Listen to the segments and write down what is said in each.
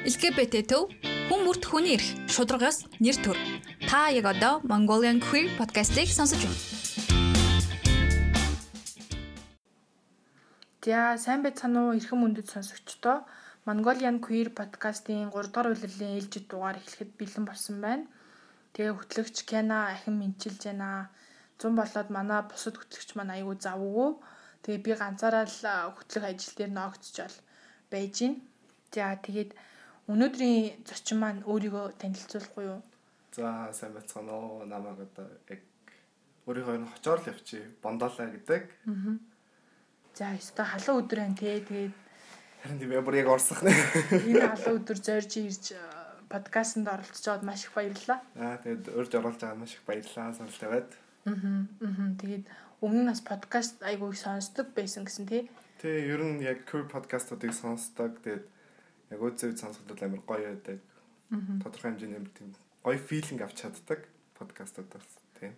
LGBT төв хүн бүрт хүний эрх шударгаас нэр төр. Та яг одоо Mongolian Queer podcast-ийг сонсож байна. За сайн байцгаана уу эрхэм мөндөд сонсогчдоо Mongolian Queer podcast-ийн 3 дахь улирлын ээлжид дугаар эхлэхэд бэлэн болсон байна. Тэгээ хөтлөгч Кена ахин мэдчилж байна. Зун болоод манай бусад хөтлөгч маань аягүй завгүй. Тэгээ би ганцаараа л хөтлөх ажил дээр ногцчол байж гин. За тэгээд Өнөөдрийн зочин маань өөрийгөө танилцуулахгүй юу? За сайн байцгаана уу. Намайг одоо яг өөрийнхөө нь хочоор л явчих. Бондоолаа гэдэг. Аа. За өстой халуун өдөр байна те. Тэгээд харин тийм бүр яг орсох нэ. Энэ халуун өдөр зорж ирж подкастт оролцож байгаад маш их баярлалаа. Аа тэгээд урьж оруулж байгаа маш их баярлалаа. Сонирхол тавиад. Аа. Аа. Тэгээд өмнө нь бас подкаст айгүй сонсдог байсан гэсэн тий. Тий, ер нь яг кур подкастуудыг сонсдог. Тэгээд яг үзээ сонсоход амар гоё байдаг. Тодорхой хэмжээний амар тийм гоё филинг авч чаддаг подкастуудаас тийм.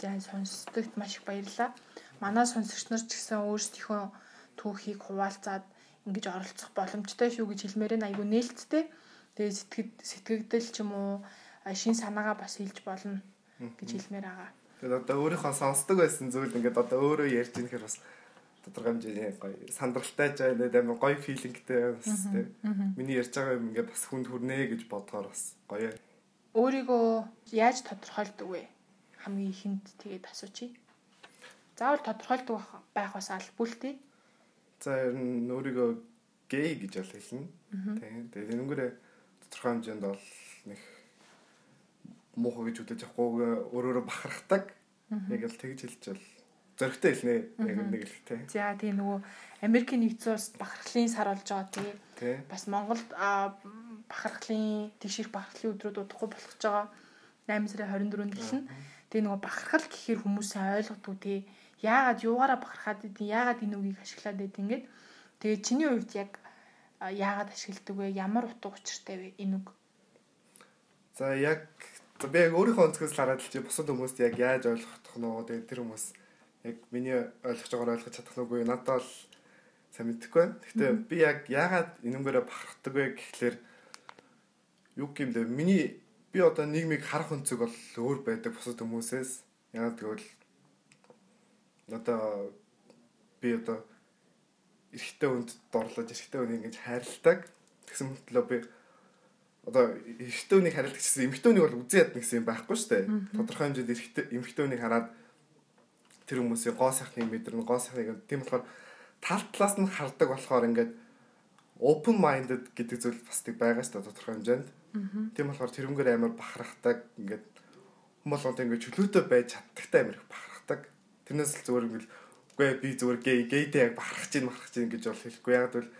За сонсдогт маш их баярлалаа. Манай сонсогч нар ч гэсэн өөрсдийнхөө түүхийг хуваалцаад ингэж оролцох боломжтой шүү гэж хэлмээр нь айгүй нээлттэй. Тэгээ сэтгэд сэтгэгдэл ч юм уу шин санаагаа бас хэлж болно гэж хэлмээр байгаа. Тэгээд одоо өөрийнхөө сонсдог байсан зүйл ингээд одоо өөрөө ярьж ийм хэрэг бас тодорхой хэмжээний гоё сандралтай жаа амар гоё филингтэй бас тийм. Миний ярьж байгаа юм ингээд бас хүнд хүрнэ гэж бодохоор бас гоё. Өөрийгөө яаж тодорхойлдог вэ? Хамгийн ихэнд тэгээд асуучи. Заавал тодорхойлдог байх бас албагүй. За ер нь өөрийгөө гей гэж бол хэлнэ. Тийм. Тэгээд энэнгээрээ тодорхой хэмжээнд бол нэг муухай гэж үдэж авахгүй өөрөөрөө бахархдаг. Яг л тэгж хэлж бол зөрөгтэй хэлнэ яг нэг л тий. За тий нөгөө Америкийн нэгдсэн улс бахархлын сар болж байгаа тий. Бас Монголд бахархлын тэгших бахархлын өдрүүд удахгүй болох гэж байгаа. 8 сарын 24-нд гэлнэ. Тэгээ нөгөө бахархал гэхээр хүмүүсээ ойлгодгүй тий. Яагаад юугаараа бахархаад идэв? Яагаад энэ үгийг ашиглаад идэв ингээд. Тэгээ чиний хувьд яг яагаад ашигладаг вэ? Ямар утга учиртай вэ энэ үг? За яг би яг өөрийнхөө өнцгөөс хараад л чи бусад хүмүүст яг яаж ойлгох нь вэ? Тэр хүмүүс яг миний ойлгож байгаагаар ойлгож чадах нүггүй надад бол сайн мэдэхгүй байна. Гэхдээ би яг яагаад энэнгээрээ бахархдаг вэ гэхлээр юу гэмдэ миний би одоо нийгмийг харах өнцөг бол өөр байдаг бусад хүмүүсээс. Яг тэгвэл одоо би одоо эрэгтэй хүнд дорлож эрэгтэй хүнийг ингэж хайрладаг. Тэгсэн мэтлээ би одоо эрэгтэй хүнийг харилдаг гэсэн эмэгтэй хүнийг бол үзээд нэгсэн юм байхгүй шүү дээ. Тодорхой хэмжээнд эрэгтэй эмэгтэй хүнийг хараад тэр хүмүүсийн гоо сайхныг мэдэрнэ гоо сайхныг тийм болохоор тал талаас нь хардаг болохоор ингээд open minded гэдэг зүйл бас тийг байгаа шүү дээ тодорхой хэмжээнд. Тийм болохоор тэрнгээр амар бахархдаг ингээд хүмүүс ингээд чөлөөтэй байж чаддагтай амар их бахархдаг. Тэрнээс л зүгээр ингээд үгүй би зүгээр гей гейтэй яг бахархаж ийн бахархаж ийн гэж бол хэлэхгүй. Яг бол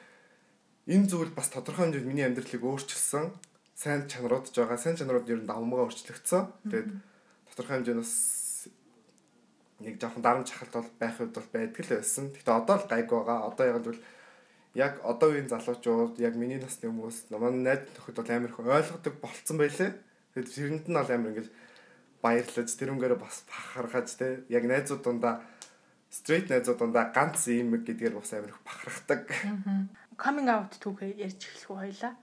энэ зүйл бас тодорхой хэмжээнд миний амьдралыг өөрчилсөн сайн чанарууд ч байгаа. Сайн чанарууд ер нь давмгаа өөрчлөгдсөн. Тэгээд тодорхой хэмжээнд бас нэг жоохон дарамт чахалт бол байх үед бол байдаг л байсан. Гэхдээ одоо л гайг байгаа. Одоо яг л яг одоо үеийн залуучууд яг миний насны хүмүүс манай найз нөхөд бол амар их ойлгодог болцсон байлээ. Тэгээд тэрэнд нь бол амар ингэж баярлаж тэрнгээр бас бахархаж те яг найзууд дундаа стрейт найзууд дундаа ганц юм гэдгээр бас амар их бахархдаг. Coming out түүхээ ярьж эхлэх үү хоёлаа.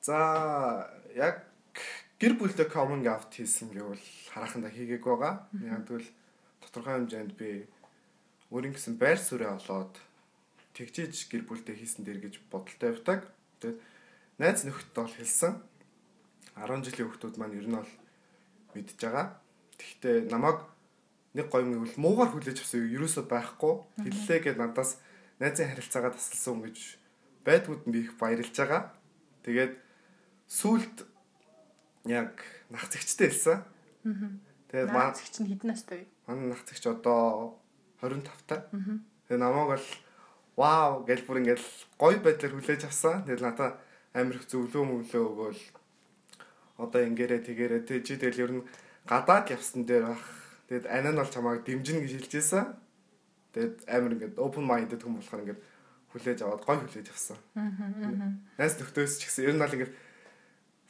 За яг гэр бүлдээ coming out хийсэн гэвэл хараханда хийгээг байгаа. Яг тэгвэл тодорхой хэмжээнд би өөрийн гэсэн байр суурь олоод тэгжиж гэр бүлдээ хийсэн дэр гэж бодолтой явдаг. Тэгээд найз нөхдөд бол хэлсэн. 10 жилийн хүүхдүүд маань ер нь бол мэдж байгаа. Тэгвэл намайг нэг гоё юм бол муугар хүлээж авсан ерөөсөө байхгүй. Хэллээ гэд надаас найзын харилцаагаа тасалсан гэж байдгууд нь би их баярлж байгаа. Тэгээд сүулт яг нахцэгчтэй хэлсэн. Тэгээд нахцэгч нь хэдэн настай вэ? Манай нахцэгч одоо 25 та. Тэгээд намайг бол вау гэж бүр ингээл гоё байдлаар хүлээж авсан. Тэгээд надаа амар их зөвлөө мөвлөө өгөөл одоо ингээрэ тэгээрэ тэг чи тэгэл ер нь гадаад явсан дээр бах. Тэгэд анаа нь бол чамайг дэмжинэ гэж хэлж ийсэн. Тэгэд амар ингээд open minded хүн болохоор ингээд хүлээж аваад гоё хүлээж авсан. Аа. Найс нөхдөс ч гэсэн ер нь бол ингээд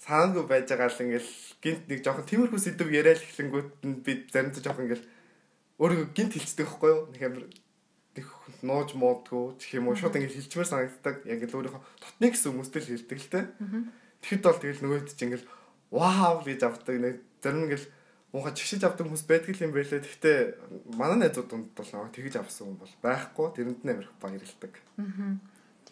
саангүй байж байгаа л ингээл гинт нэг жоохон тиймэрхүү сэдв яриад эхлэнгүүт нь би заримдаа жоохон ингээл өөрийгөө гинт хилчдэг байхгүй юу? Нэг амар нэг нууж муудгүй гэх юм уу шууд ингээд хилчмээр санагддаг. Яг л өөрийнхөө дотны гэсэн хүмүүстэй л хэлдэг л те. Тэгэхэд бол тэгэл нөгөөд чинь ингээд вау гэж авдаг нэг зарим ингээл муухай чигшиж авдаг хүмүүс байдаг юм байлээ. Гэхдээ манай найзууд донд бол нэг тэгж авсан хүн бол байхгүй. Тэрэнд нь амирх баярлдаг. Аа.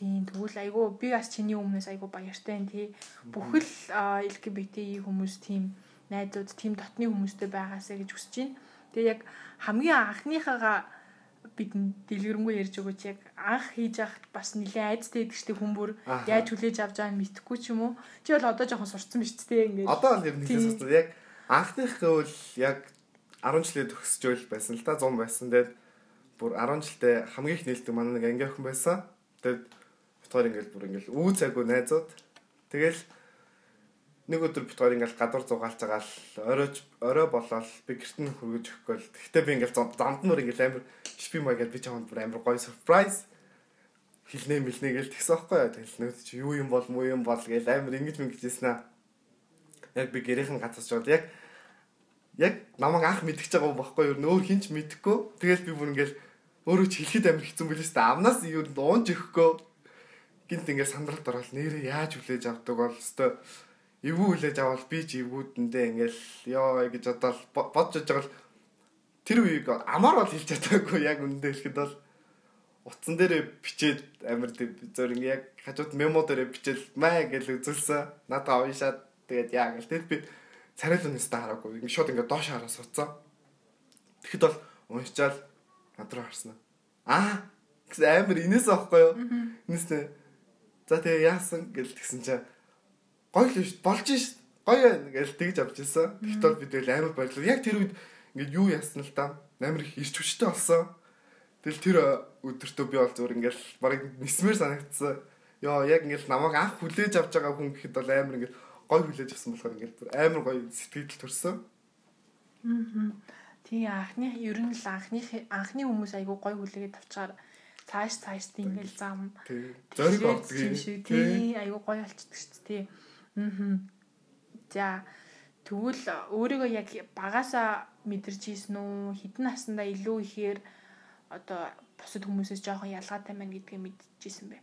Тийм тэгвэл айгүй би бас чиний өмнөөс айгүй баяртай юм тий. Бүхэл LGBT хүмүүс тийм найзууд тийм дотны хүмүүстэй байгаасаа гэж хүсэж байна. Тэгээ яг хамгийн анхныхаа бид дэлгэрэнгүй ярьж өгөөч яг анх хийж яхад бас нэлээд айцтай гэдэг чинь хүн бүр яаж хүлээж авч байгааг нь мэдэхгүй ч юм уу. Чи бол одоо жоохон сурцсан биз дээ ингээд. Одоо л ер нь хэлсэн. Яг анхных бол яг 10 жилээ төгсөж байсан л да 100 байсан. Тэгээд бүр 10 жилдээ хамгийн их нээлтдэг манай нэг анги охин байсан. Тэгээд битгаар ингээд бүр ингээд үү цаггүй найзууд. Тэгэл нэг өдөр битгаар ингээд гадуур зугаалж байгаа л оройч орой болоод би гэрт нь хөргөж өгөхгүй л. Гэхдээ би ингээд замд мөр ингээд амар шипи маяг би чамд бүр амар гоё surprise хилнэ мэлнэ гэж тэгсэн байхгүй яа. Тэгэл нэг чи юу юм бол муу юм бол гэж амар ингэж мэнгижсэн аа. Яг би гэрийнхэн гацаж байгаа. Яг яг намайг анх мэдчихэж байгаа юм баггүй юу? Өөр хинч мэдэхгүй. Тэгэл би бүр ингээд өөрөө ч хэлэхэд амар хэцүү билээс та амнаас юу дуунж өгөхгүй. Гинт ингээд сандралд ороод нэрээ яаж хүлээж авдаг бол өстой эвгүй хүлээж авал би ч эвгүүдэндээ ингээл ёо гэж бодоод бодож байгаа л тэр үеиг амар бол хэлж чадаагүй яг үндэ хэлэхэд бол утсан дээрээ бичээд амар зөөр ингээ яг хажууд мемо дээрээ бичээл маа гэж үзүүлсэн. Надаа уушаад тэгээд яа гэл тэгэд би царайлын нэстэ хараагүй. Ингээ шууд ингээ доош хараа суцсан. Тэгэхэд бол уншчаал над руу харсан. Аа амар инээс аахгүй юу? Инээсээ за тэгээ яасан гэл тэгсэн чинь гоё л шүү болж ш гоё байна гэж тэгж авч ирсэн. Тэгтэл бид л амар баярлаа. Яг тэр үед ингээд юу яасан л да амар их ирч хүчтэй болсон. Тэгэл тэр өдөртөө би бол зүгээр ингээд барыг нисмээр санагдсан. Йоо яг ингээд намайг анх хүлээж авч байгаа хүн гэхэд бол амар ингээд гоё хүлээж авсан болохоор ингээд амар гоё сэтгэл төрсөн. Аа. Тий анхны ер нь л анхны анхны хүмүүс айгу гоё хүлээгээд авчаар цааш цааш тийм ингээл зам. Зориг ордог юм. Тий айгу гоё болчихдог шүү дээ. Аа. За тэгвэл өөрийгөө яг багасаа мэдэрч ийсэн үү? Хідэн наснда илүү ихээр одоо бусад хүмүүсээс жоохон ялгаатай байна гэдгийг мэдчихсэн бэ?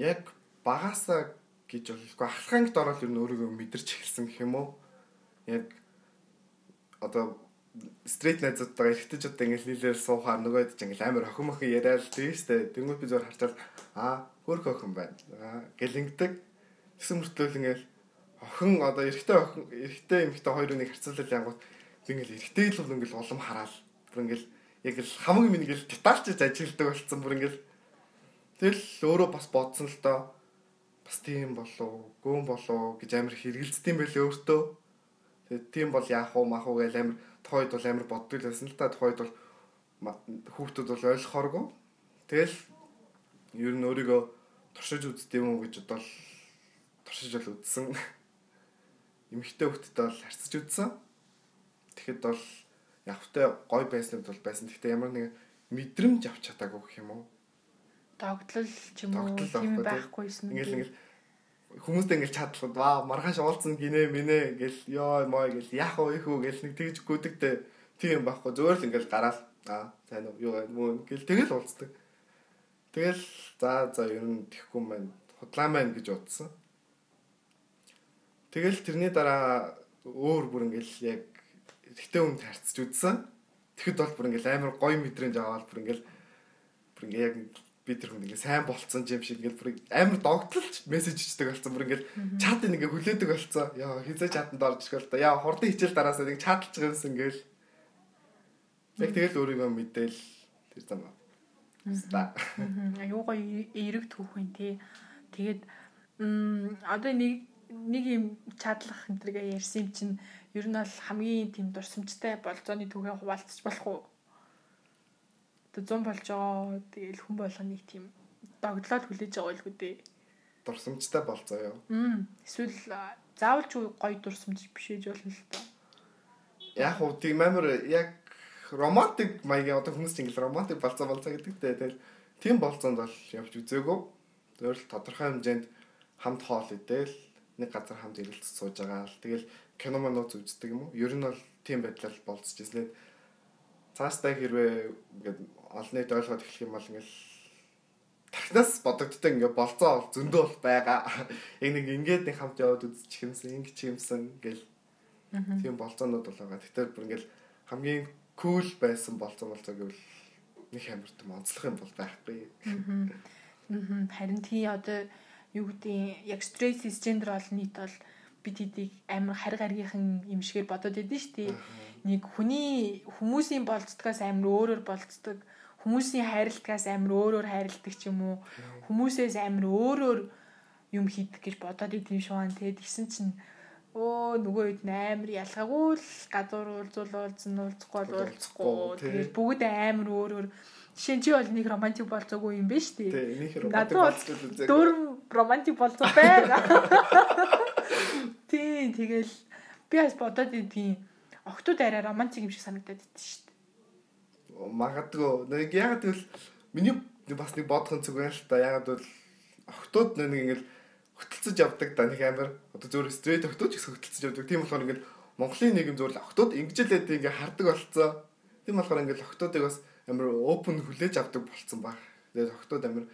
Яг багасаа гэж болохгүй ахлахангт ороод ер нь өөрийгөө мэдэрч эхэлсэн гэх юм уу? Яг одоо стрит найзуудтайгаа эргэжтэй ингээл нийлээл суухаар нөгөөд ч ингээл амар охин мохин яриад тийм штэ. Тэнгүүд би зөвөр харчаад аа хөрх охин байна. Гэлэнгдэг Тэгсэн мөртлөө ингээл охин одоо эрэгтэй охин эрэгтэй эмэгтэй хоёр үнийг харьцуулаад янгууд би ингээл эрэгтэй л ингээл улам хараал. Бүр ингээл яг л хамаг минь ингээл детальчж ажилладаг болсон бүр ингээл тэгэл өөрөө бас бодсон л доо бас тийм болов гүн болов гэж амар хэргэлцдэм байлээ өөртөө. Тэгээд тийм бол яах вэ мах уу гэж амар тохойд бол амар боддог л байсан л та тохойд бол хүүхдүүд бол ойлгохооргүй. Тэгэл ер нь өөрийгөө туршиж үздэм үү гэж бодвол туршиж бол үзсэн. Эмэгтэй хүүхдтэй бол харьцаж үзсэн. Тэгэхэд бол явхтай гой байснууд бол байсан. Гэхдээ ямар нэг мэдрэмж авч чадаагүй гэх юм уу? Догтлол ч юм уу тийм байхгүйсэн. Ингээл ингээл хүмүүстэй ингээл чадлахад ваа маргааш уулзсан гинэ минэ гэл ёо мой гэл яах вэ хүү гэл нэг тэгж гүдэгтэй тийм байхгүй зөөр л ингээл гараал аа сайн уу юу мөн гэл тэгэл уулздаг. Тэгэл за за ер нь тэхгүй маань худлаа маань гэж утсан. Тэгэл тэрний дараа өөр бүр ингээл яг эрэгтэй хүнд харьцаж үзсэн. Тэгэхэд бол бүр ингээл амар гоё мэдрэмж аваад бүр ингээл бүр ингээ яг би тэр хүн ингээ сайн болцсон юм шиг ингээл бүр амар догтлолч мессеж ичдэг болсон. Бүр ингээл чат ингээ хүлээдэг болсон. Яа хизээ чатанд орж ирэх л та. Яа хурдан хичээл дараасаа нэг чаталж байгаа юмсан ингээл. Яг тэгэл өөрийгөө мэдээл тэр зам. Ста. Аюу гоё эрэг түүхэн тий. Тэгээд одоо нэг нэг юм чадлах энтергээ ярьсан юм чинь ер нь бол хамгийн тийм дурсамжтай болцооны түгээ хуваалцаж болох уу? Тэ 100 болж байгаа. Тэгээл хүн болгоныг тийм догдлоод хүлээж байгаа байлгүй дээ. Дурсамжтай болцоо юу? Мм. Эсвэл заавал ч гоё дурсамж биш ээж болно л та. Яг уу тийм амар яг романтик маягийн одоо хүмүүс чинь ингээл романтик болцоо болцоо гэдэг дээ. Тэгэл тийм болцоонд бол явж үзээгүй. Зөвөр л тодорхой хэмжээнд хамт хоол идээл нэг газар хамт ирэлцэж сууж байгаа л тэгэл кино манууд үздэг юм уу? Ер нь бол тийм байдлаар болцож ирсэн. Цаашдаа хэрвээ ингээд олон нийт ойлгоод эхлэх юм бол ингээл тархинаас бодогддог ингээ болцоо бол зөндөө бол байгаа. Яг нэг ингээд нэг хамт яваад үзчих юмсан, ингэ ч юмсан гэл. Тийм болцоонууд бол байгаа. Тэгтээ бүр ингээл хамгийн кул байсан болцоо болцоо гэвэл нэг амар том онцлог юм бол байхгүй. Харин тий одоо юу гэдэг яг стресс гендер бол нийт бол бид хэдийг амар харь гаргийнхан юм шигээр бодоод идэв шүү дээ. Нэг хүний хүмүүсийн болцдгоос амар өөрөөр болцдог хүмүүсийн хайралтгаас амар өөрөөр хайрладаг ч юм уу хүмүүсээс амар өөрөөр юм хийдэг гэж бодоод идэв шугаан тэгээд гисэн чинь өө нөгөө хэд амар ялгаагүй л газар уулзуул уулзсан уулзахгүй уулзахгүй тэгээд бүгд амар өөрөөр жишээ нь чи бол нэг романтик болцоогүй юм шүү дээ. Тийм нэг романтик болцоод үзээ. Дөрм романтик болцоо байна. Тийм тэгэл би бас бодоод идэв. Октод арай романтик юм шиг санагдаад идэв шүү дээ магадгүй нэг яг тэгвэл миний бас нэг бодох зүг байна л та яг бол охтууд нэг ингээл хөтөлцөж явдаг да нэг амар одоо зөвхөн стрейт охтууд ч гэсэн хөтөлцөж явдаг. Тийм болохоор ингээл Монголын нийгэм зөвхөн охтууд ингэжлээд ингээ хардаг болцоо. Тийм болохоор ингээл охтуудыг бас амар open хүлээж авдаг болцсон баг. Тэгээд охтууд амар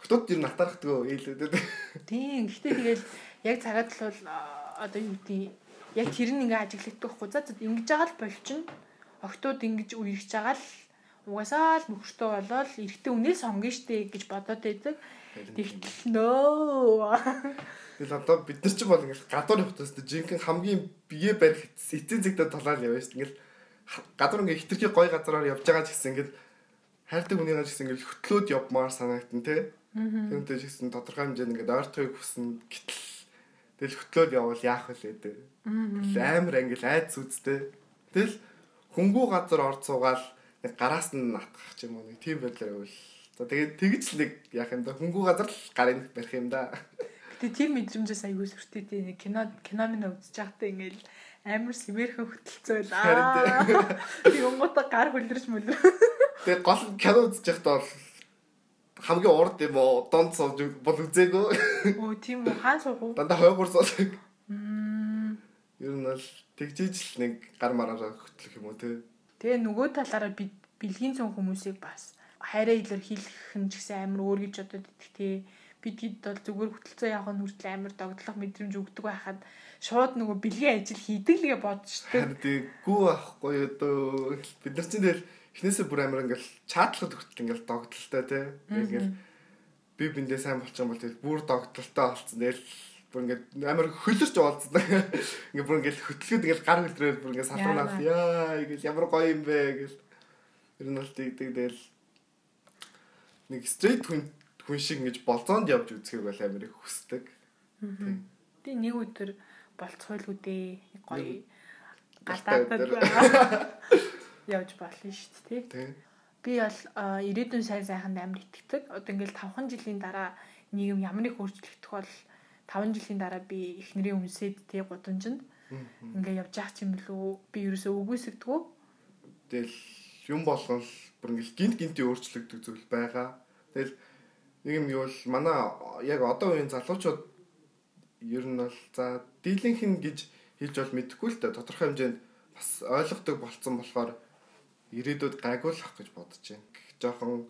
охтууд юу натархдаг ээлээд. Тийм. Гэхдээ тэгэл яг цагаад л бол одоо юу гэдэг яг тэр нь ингээ ажиглагддаг хгүй. За ингэж байгаа л болчихно охтууд ингэж үерхэж байгаа л угаасаа л нөхөртөө болоод эрэгтэй үнэл сонгоно штэ гэж бодоод байдаг. Тэгтэл нөө. Тэгэл одоо бид нар ч бол ингээл гадуур явахтаас жинхэнэ хамгийн бие барих эцсийн зэгтээ толаад явна штэ. Ингээл гадуур ингээ хитрхи гой газараар явж байгаа ч гэсэн ингээл хайртай хүнийгаа ч гэсэн ингээл хөтлөөд явмаар санагдсан тий. Түүнтэй ч гэсэн тодорхой хэмжээнд ингээд ойртохыг хүснэ гэтэл тэгэл хөтлөөд явбал яах вэ дээ. Амар ангил айц үзтэй. Тэгэл хөнгүү газар орд суугаал нэг гараас нь натгах ч юм уу нэг тийм байдлаар байвал за тэгээд тэгж л нэг яах юм да хөнгүү газар л гарын барих юм да. Гэтэ тийм мэдрэмжээс аягүй сүртэй тийм нэг кино кино минь үзэж байхдаа ингээл амар сэмэрхэн хөтөлцөөл аа. Тэг онгота гар хөлрөж мөлрө. Тэгээ гол кино үзэж байхдаа бол хамгийн урд юм уу донд сууж бол үзээгүй. Оо тийм үү хаан суух уу? Дандаа хойгоор суулдаг. Мм. Ер нь бол тэгжиж л нэг гар мараараа хөтлөх юм уу те. Тэгээ нөгөө талаараа би бэлгийн цон хүмүүсийг бас хайраа илэрхийлэх нь ч гэсэн амар өөр гэж бодоод идэх те. Бид хэд бол зүгээр хөтөлцөө явах нь хүртэл амар догдлох мэдрэмж өгдөг байхад шууд нөгөө бэлгийн ажил хийдэг лгээ бодчихтой. Харин тийггүй байхгүй одоо бид нар чинь тэгэл эхнээсээ бүр амар ингээл чаатлахад хүртэл ингээл догдолтой те. Ингээл би биндээ сайн болчих юм бол тэгэл бүр догдолтой болсон. Тэгэл бүр ингээд амар хөлөрч уулзсан. Ингээд бүр ингээд хөтлөхөд ингээд гар хөлдрээд бүр ингээд салуунаас яа гэж ямар гоё юм бэ гэж. Тэр нь бол тэгдэг тэгэл нэг стрейт хүн хүн шиг ингэж болцоонд явж үзэхийг бол амар их хүсдэг. Би нэг өдөр болцойлгүй дээ. Гоё гадаадад явж болно шүү дээ тий. Би бол ирээдүйн сайн сайханд амар итгэдэг. Одоо ингээл 5хан жилийн дараа нийгэм ямар их өөрчлөгдөх бол 5 жилийн дараа би эхнэрийн үнсэд тий гудамжинд ингээ явж яах юм бэлүү би ерөөсөө үгүйсэгдгүү. Тэгэл юм болгон л бүр ингээл гинт гинти өөрчлөгдөх зүйл байгаа. Тэгэл нэг юм юу бол манай яг одоо үеийн залуучууд ер нь бол за дийлэнх нь гэж хэлж бол мэдэхгүй л та тодорхой хэмжээнд бас ойлгодог болцсон болохоор ирээдүйд гайгуулах гэж бодож байна. Жохон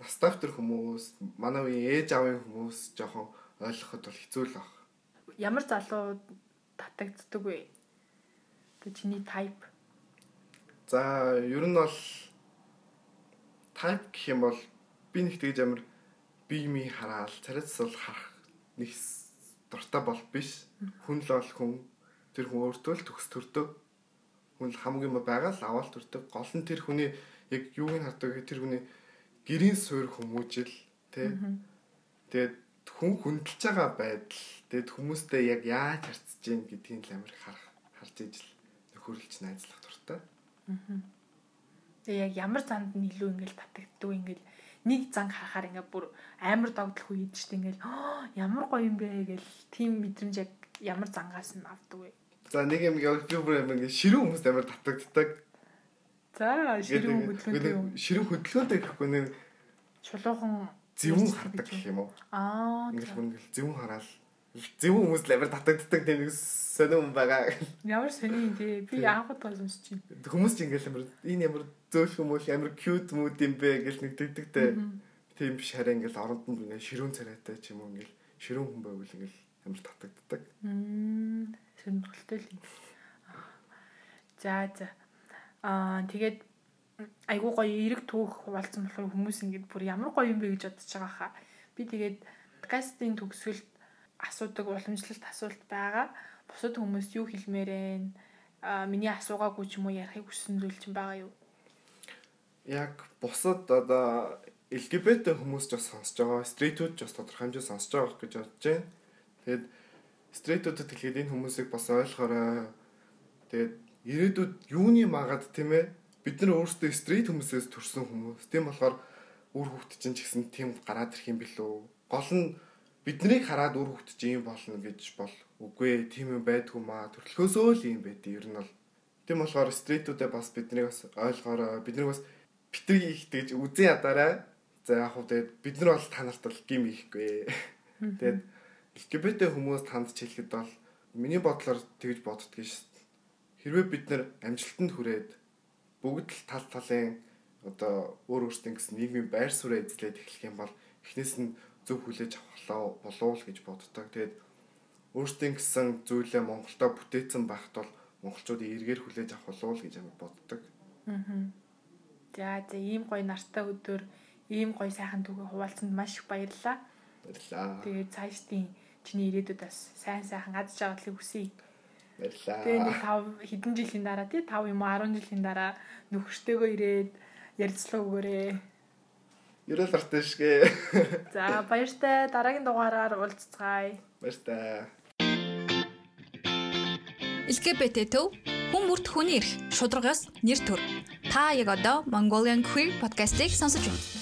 настав төр хүмүүс, манай үеийн ээж аавын хүмүүс жохон ойлгоход бол хэцүү л баг. Ямар залуу татагддаг вэ? Тэ чиний type. За, ер нь бол type гэх юм бол би нэг тэгж амар бие ми хараал, царайц бол харах нэг дуртай бол биш. Хүн л бол хүн тэр хүн өөртөө л төгс төрдөг. Хүн хамгийн байгаа л аваад төрдөг. Гол нь тэр хүний яг юуг нь хардаг тэр хүний гэрийн суурь хүмүүжил тий. Тэгээд хүн хүндэлж байгаа байдал тэгэд хүмүүстэй яг яаж харцж гин гэдгийг л амар харах харж ижил нөхөрлөж найзлах дуртай. Аа. Тэгээ яг ямар занд нь илүү ингээл татагддаг ингээл нэг занг харахаар ингээ бүр амар догдлох үед ч ингээл ямар гоё юм бэ гэл тийм мэдрэмж яг ямар зангаас нь авдаг вэ? За нэг юм би бүр ингээ ширүүн хүмүүст амар татагддаг. За ширүүн хөдөлгөөнтэй. Ширүүн хөдөлгөөнтэй гэхгүй нэг чулуухан зөвүүн хардаг гэх юм уу? Аа. Ингээл бүр ингээл зөвүүн хараал зөв хүмүүс л амар татагддаг тийм нэг сонирм байгаа. Ямар сони юм тий. Би анх удаа сонсч байна. Хүмүүс ч ингээл амар энэ ямар зөөлх хүмүүс ямар cute mood юм бэ гэж нэг дэгдэгтэй. Тийм биш хараа ингээл оронд нь ингээл ширүүн царайтай ч юм уу ингээл ширүүн хүн байвал ингээл амар татагддаг. Мм сонирхолтой л юм. За за. Аа тэгээд айгуу гоё эрэг түүх хуваалцсан болохоор хүмүүс ингээд бүр ямар гоё юм бэ гэж бодож байгаа хаа. Би тэгээд подкастын төгсгөлд асуудаг уламжлалт асуулт байгаа. Бусад хүмүүс юу хэлмээр байна? Аа миний асуугаагүй ч юм уу ярихыг хүссэн зүйл чинь байгаа юу? Яг бусад одоо LGBT хүмүүс ч бас сонсож байгаа. Стрейтүүд ч бас тодорхой хэмжээ сонсож байгаа гэж бодож байна. Тэгээд стрейтүүдэд хэлэхэд энэ хүмүүсийг бас ойлгоорой. Тэгээд ирээдүйд юуны магаад тийм ээ бид нар өөрсдөө стрит хүмүүсээс төрсэн хүмүүс. Тийм болохоор үр хөвгт чинь ч гэсэн тийм гараад ирэх юм билүү. Гол нь биднийг хараад үр хөвгт чинь юм болно гэж бол үгүй тийм юм байдгүй маа. Төрөлхөөсөө л юм байдیں۔ Ер нь бол тийм болохоор стритүүдээ бас биднийг бас ойлгоорой. Биднийг бас битгий их тэгж үзэн ядаарай. За яг хөө тэгээд бид нар бол та нарт бол гим ихгүй. Тэгээд LGBT хүмүүс танд ч хэлэхэд бол миний бодлоор тэгж боддгийг ш. Хэрвээ бид нар амжилтанд хүрээд бүгд л тал талын одоо өөр өөртөө гэсэн нийгмийн байр суурь эзлээд эхлэх юм бол эхнээс нь зөв хүлээж авах болов л гэж боддог. Тэгээд өөртөө гэсэн зүйлээ Монголдо бүтээсэн байхад бол монголчуудын эргээр хүлээж авах болов л гэж амар боддог. Аа. За за ийм гоё нартай өдөр ийм гоё сайхан түгэ хуваалцсанд маш их баярлалаа. Баярлалаа. Тэгээд цаашдын чиний ирээдүйд бас сайн сайхан адж авахыг хүсье. Баярлалаа. Тэгээ нэг 5 хэдэн жилийн дараа тий 5 юм уу 10 жилийн дараа нөхөртөөгөө ирээд ярилцлага өгөөрэй. Ерөөл артай шгэ. За баяртай дараагийн дугаараар уулзцгаая. Баяртай. LGBT төв хүн бүрт хүний эрх шударгаас нэр төр. Та яг одоо Mongolian Queer podcast-ийг сонсож байна.